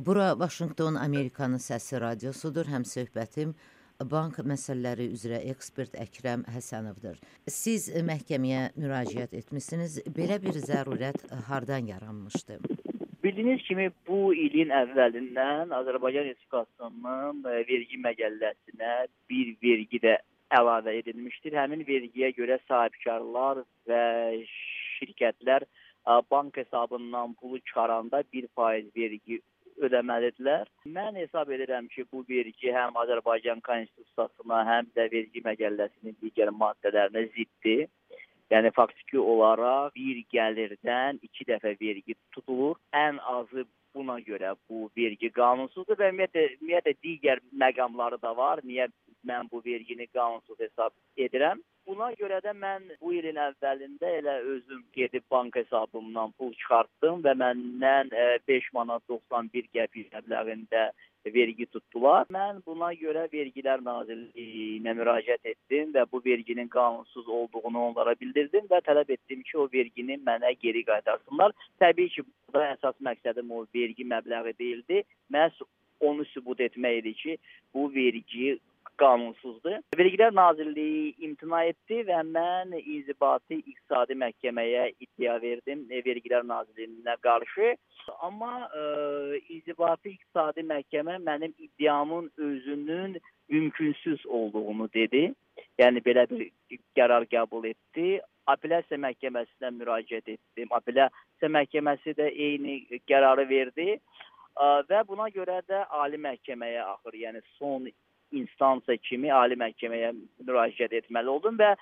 Bura Vaşinqton Amerikanın səsi radiosudur. Həm söhbətim bank məsələləri üzrə ekspert Əkrəm Həsənovdur. Siz məhkəməyə müraciət etmisiniz. Belə bir zərurət hardan yaranmışdı? Bildiyiniz kimi bu ilin əvvəlindən Azərbaycan Respublikasının vergi məcəlləsinə bir vergi də əlavə edilmişdir. Həmin vergiyə görə sahibkarlar və şirkətlər bank hesabından pulu çıxaranda 1% vergi ödəməlidirlər. Mən hesab edirəm ki, bu vergi həm Azərbaycan konstitusiyasına, həm də vergi məcəlləsinin digər maddələrinə ziddir. Yəni faktiki olaraq bir gəlirdən 2 dəfə vergi tutulur. Ən azı buna görə bu vergi qanunsuzdur və ümumiyyətlə, ümumiyyətlə digər məqamları da var. Niyə mən bu vergini qanunsuz hesab edirəm? Buna görə də mən bu ilin əvvəlində elə özüm gedib bank hesabımdan pul çıxartdım və məndən 5 manat 91 qəpik məbləğində vergi tutdular. Mən buna görə Vergilər Nazirliyinə müraciət etdim və bu verginin qanunsuz olduğunu onlara bildirdim və tələb etdim ki, o vergini mənə geri qaytarsınlar. Təbii ki, burada əsas məqsədim o vergi məbləği deyildi. Məhz onu sübut etmək idi ki, bu vergi qanunsuzdur. Vergilər Nazirliyi imtina etdi və mən inzibati iqtisadi məhkəməyə iddia verdim Vergilər Nazirliyinə qarşı. Amma ə, inzibati iqtisadi məhkəmə mənim iddiamın özünün mümkünsüz olduğunu dedi. Yəni belə bir qərar qəbul etdi. Apellyasiya məhkəməsinə müraciət etdim. Apellyasiya məhkəməsi də eyni qərarı verdi və buna görə də ali məhkəməyə axır, yəni son instansiya kimi ali məhkəməyə müraciət etməli oldum və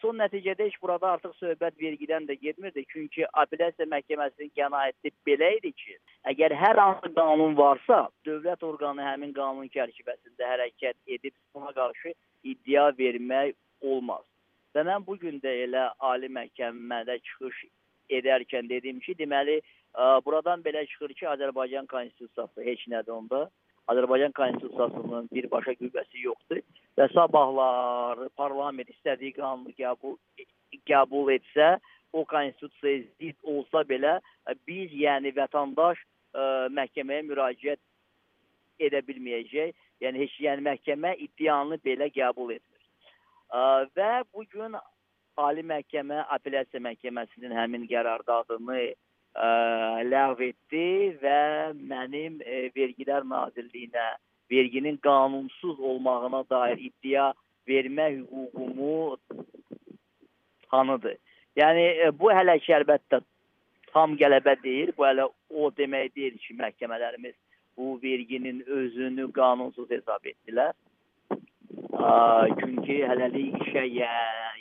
son nəticədə heç burada artıq söhbət vergidən də getmirdi. Çünki apellyasiya məhkəməsinin qənaəti belə idi ki, əgər hər hansı qanun varsa, dövlət orqanı həmin qanun çərçivəsində hərəkət edib buna qarşı iddia vermək olmaz. Və mən bu gün də elə ali məhkəmədə çıxış edərkən dedim ki, deməli buradan belə çıxır ki, Azərbaycan konstitusiyası heç nədir onda. Azərbaycan konstitusiyasının birbaşa qüvvəsi yoxdur və sabahlar parlament istədiyi qanunu qəbul qəbul etsə, o konstitusiyaya zidd olsa belə biz, yəni vətəndaş ə, məhkəməyə müraciət edə bilməyəcək. Yəni heç yəni məhkəmə iddianı belə qəbul etmir. Ə, və bu gün Ali Məhkəmə Apellyasiya Məhkəməsinin həmin qərardadını ə, ləğv etdi və mənim ə, Vergilər Nazirliyinə verginin qanunsuz olmağına dair iddia vermə hüququmu tanıdı. Yəni ə, bu hələ ki əlbəttə tam qələbə deyil. Bu hələ o demək deyil ki, məhkəmələrimiz bu verginin özünü qanunsuz hesab etdilər. Ə, çünki hələlik işə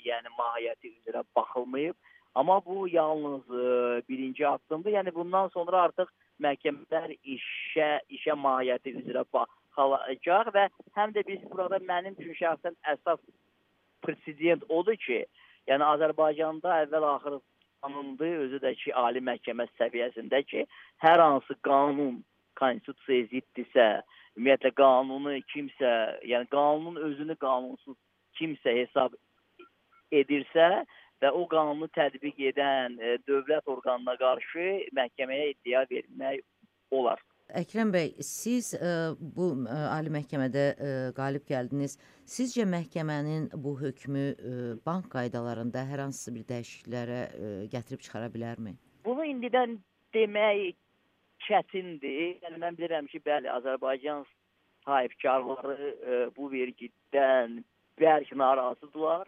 yəni mahiyyəti üzrə baxılmayıb. Amma bu yalnız e, birinci addımdır. Yəni bundan sonra artıq məhkəmələr işə işə mahiyyəti üzrə baxacaq və həm də biz burada mənim üçün şəxsən əsas president odur ki, yəni Azərbaycanda əvvəl-axır qanundur, özü də ki, ali məhkəmə səviyyəsində ki, hər hansı qanun konstitusiyaya ziddirsə, ümumiyyətlə qanunu kimsə, yəni qanunun özünü qanunsuz kimsə hesab edirsə, və o qanunu tətbiq edən e, dövlət orqanına qarşı məhkəməyə iddia vermək olar. Əkrəm bəy, siz ə, e, bu ə, e, ali məhkəmədə ə, qalib gəldiniz. Sizcə məhkəmənin bu hökmü ə, bank qaydalarında hər hansı bir dəyişikliklərə ə, gətirib çıxara bilərmi? Bunu indidən demək çətindir. Yəni mən bilirəm ki, bəli, Azərbaycan sahibkarları ə, bu vergidən bərk narazıdırlar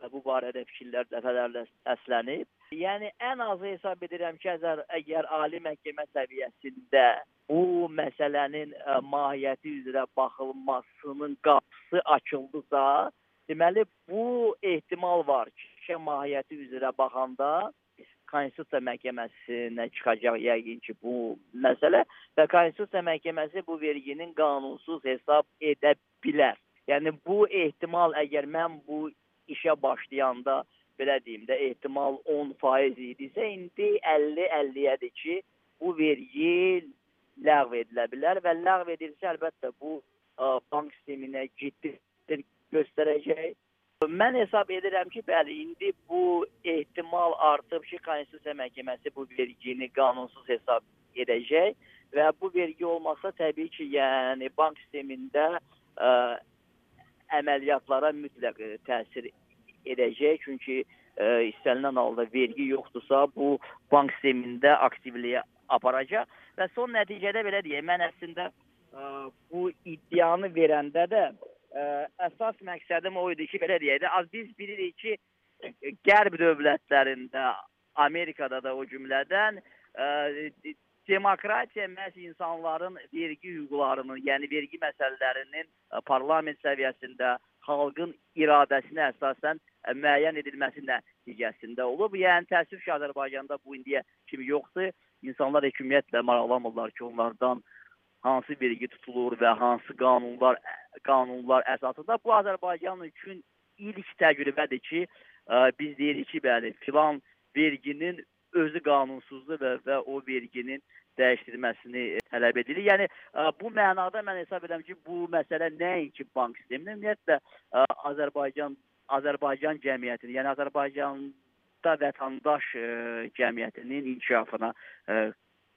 və bu barədə fikirlər dəfələrlə səslənib. Yəni ən azı hesab edirəm ki, əgər, əgər ali məhkəmə səviyyəsində bu məsələnin ə, e, mahiyyəti üzrə baxılmasının qapısı açıldısa, deməli bu ehtimal var ki mahiyyəti üzrə baxanda Konstitusiya məhkəməsinə çıxacaq yəqin ki, bu məsələ və Konstitusiya məhkəməsi bu verginin qanunsuz hesab edə bilər. Yəni bu ehtimal əgər mən bu işə başlayanda belə deyim də ehtimal 10% idisə, indi 50-50-yədir ki, bu vergi ləğv edilə bilər və ləğv edilsə əlbəttə bu ə, bank sisteminə ciddi göstərəcək. Mən hesab edirəm ki, bəli, indi bu ehtimal artıb ki, Konstitusiya Məhkəməsi bu vergini qanunsuz hesab edəcək və bu vergi olmasa təbii ki, yəni bank sistemində ə, əməliyyatlara mütləq təsir edəcək. Çünki ə, istənilən halda vergi yoxdursa, bu bank sistemində aktivliyə aparacaq və son nəticədə belə deyək, mən əslində ə, bu iddianı verəndə də ə, əsas məqsədim o idi ki, belə deyək də, az biz bilirik ki, qərb dövlətlərində, Amerikada da o cümlədən ə, demokratiya məhz insanların vergi hüquqlarının, yəni vergi məsələlərinin ə, parlament səviyyəsində xalqın iradəsinə əsasən müəyyən edilməsi nəticəsində olub. Yəni təəssüf ki, Azərbaycanda bu indiyə kimi yoxdur. İnsanlar ümumiyyətlə maraqlanmırlar ki, onlardan hansı vergi tutulur və hansı qanunlar qanunlar əsasında bu Azərbaycan üçün ilk təcrübədir ki, ə, biz deyirik ki, bəli, filan verginin özü qanunsuzdur və, və o verginin dəyişdirilməsini tələb edilir. Yəni bu mənada mən hesab edirəm ki, bu məsələ nəinki bank sisteminə, ümumiyyətlə Azərbaycan Azərbaycan cəmiyyətinin, yəni Azərbaycanda vətəndaş ə, cəmiyyətinin inkişafına ə,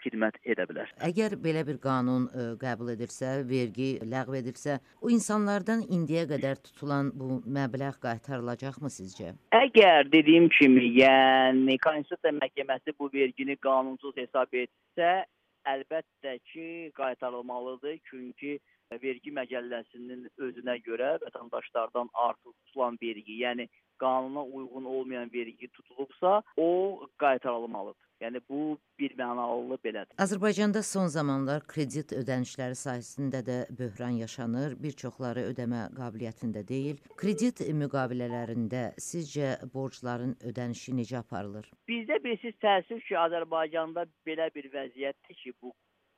xidmət edə bilər. Əgər belə bir qanun ə, qəbul edirsə, vergi ləğv edirsə, o insanlardan indiyə qədər tutulan bu məbləğ qaytarılacaqmı sizcə? Əgər dediyim kimi, yəni Konstitusiya məhkəməsi bu vergini qanunsuz hesab etsə, əlbəttə ki, qaytarılmalıdır. Çünki vergi məcəlləsinin özünə görə vətəndaşlardan artıq tutulan vergi, yəni qanuna uyğun olmayan vergi tutulubsa, o qaytarılmalıdır. Yəni bu bir mənalı belədir. Azərbaycanda son zamanlar kredit ödənişləri sahəsində də böhran yaşanır. Bir çoxları ödəmə qabiliyyətində deyil. Kredit müqavilələrində sizcə borcların ödənişi necə aparılır? Bizdə bilirsiniz təəssüf ki, Azərbaycanda belə bir vəziyyətdir ki, bu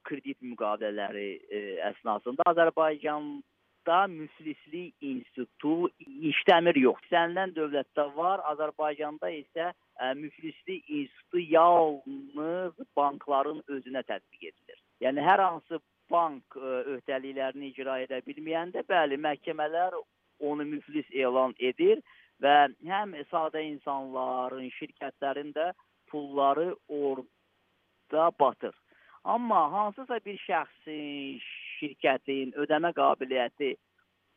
kredit müqavilələri e, əsnasında Azərbaycan da müflislik institutu işləmir yox. İstənilən dövlətdə var, Azərbaycanda isə ə, e, müflislik institutu yalnız bankların özünə tətbiq edilir. Yəni hər hansı bank ə, e, öhdəliklərini icra edə bilməyəndə, bəli, məhkəmələr onu müflis elan edir və həm sadə insanların, şirkətlərin də pulları orada batır. Amma hansısa bir şəxsin, şirkətin ödəmə qabiliyyəti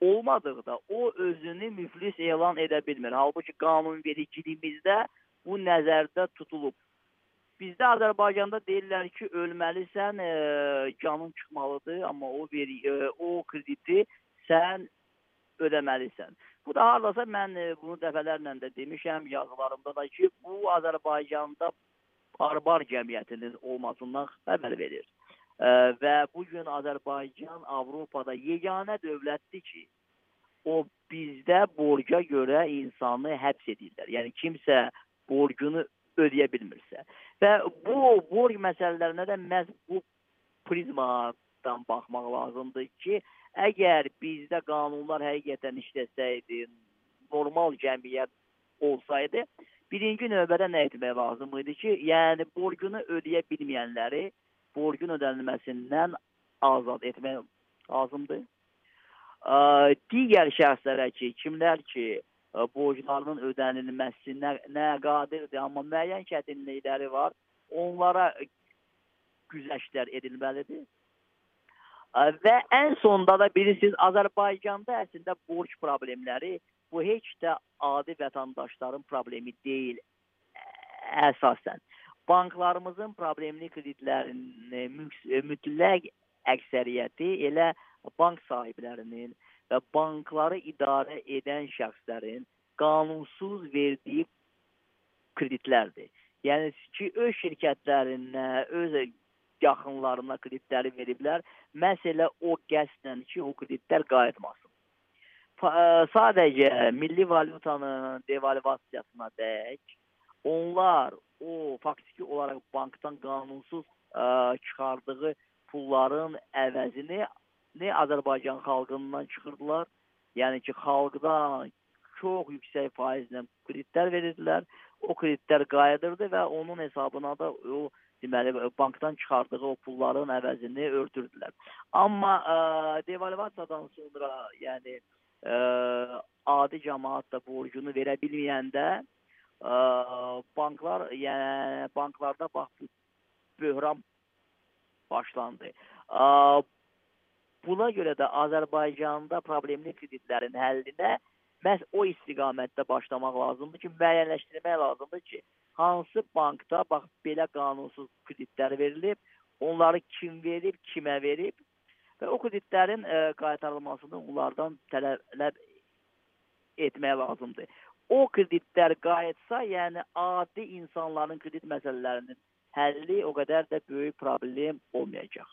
olmadıqda o özünü müflis elan edə bilmir. Halbuki qanunvericiliyimizdə bu nəzərdə tutulub. Bizdə Azərbaycanda deyirlər ki, ölməlisən, e, canın çıxmalıdır, amma o veri, e, o krediti sən ödəməlisən. Bu da hardasa mən e, bunu dəfələrlə də demişəm yazılarımda da ki, bu Azərbaycanda barbar cəmiyyətinin olmasından xəbər verir və bu gün Azərbaycan Avropada yeganə dövlətdir ki, o bizdə borca görə insanı həbs edirlər. Yəni kimsə borcunu ödəyə bilmirsə. Və bu borc məsələlərinə də məhz bu prizmadan baxmaq lazımdır ki, əgər bizdə qanunlar həqiqətən işləsəydi, normal cəmiyyət olsaydı, birinci növbədə nə etmək lazım idi ki, yəni borcunu ödəyə bilməyənləri borcun ödənilməsindən azad etmək lazımdır. Digər şəxslərə ki, kimlər ki, borclarının ödənilməsinə nə qadirdir, amma müəyyən çətinlikləri var, onlara güzəştlər edilməlidir. Və ən sonda da bilirsiniz, Azərbaycanda əslində borc problemləri bu heç də adi vətəndaşların problemi deyil əsasən banklarımızın problemli kreditlərinin e, mütləq əksəriyyəti elə bank sahiblərinin və bankları idarə edən şəxslərin qanunsuz verdiyi kreditlərdir. Yəni ki, öz şirkətlərinə, öz yaxınlarına kreditləri veriblər. Məsələ o qəsdən ki, o kreditlər qayıtmasın. E, sadəcə milli valyutanın devalvasiyasına dək onlar o faktiki olaraq bankdan qanunsuz ə, çıxardığı pulların əvəzini nə Azərbaycan xalqından çıxırdılar. Yəni ki, xalqdan çox yüksək faizlə kreditlər verirdilər. O kreditlər qayıdırdı və onun hesabına da o deməli bankdan çıxardığı o pulların əvəzini örtürdülər. Amma ə, devalvasiyadan sonra, yəni ə, adi cəmaət də borcunu verə bilməyəndə banklar, yəni banklarda bax bu böhran başlandı. Buna görə də Azərbaycanda problemli kreditlərin həllinə məhz o istiqamətdə başlamaq lazımdır ki, müəyyənləşdirmək lazımdır ki, hansı bankda bax belə qanunsuz kreditlər verilib, onları kim verib, kimə verib və o kreditlərin ə, e, qaytarılmasını onlardan tələb etmək lazımdır. O kreditlər qayıtsa, yəni adi insanların kredit məsələlərinin həlli o qədər də böyük problem olmayacaq.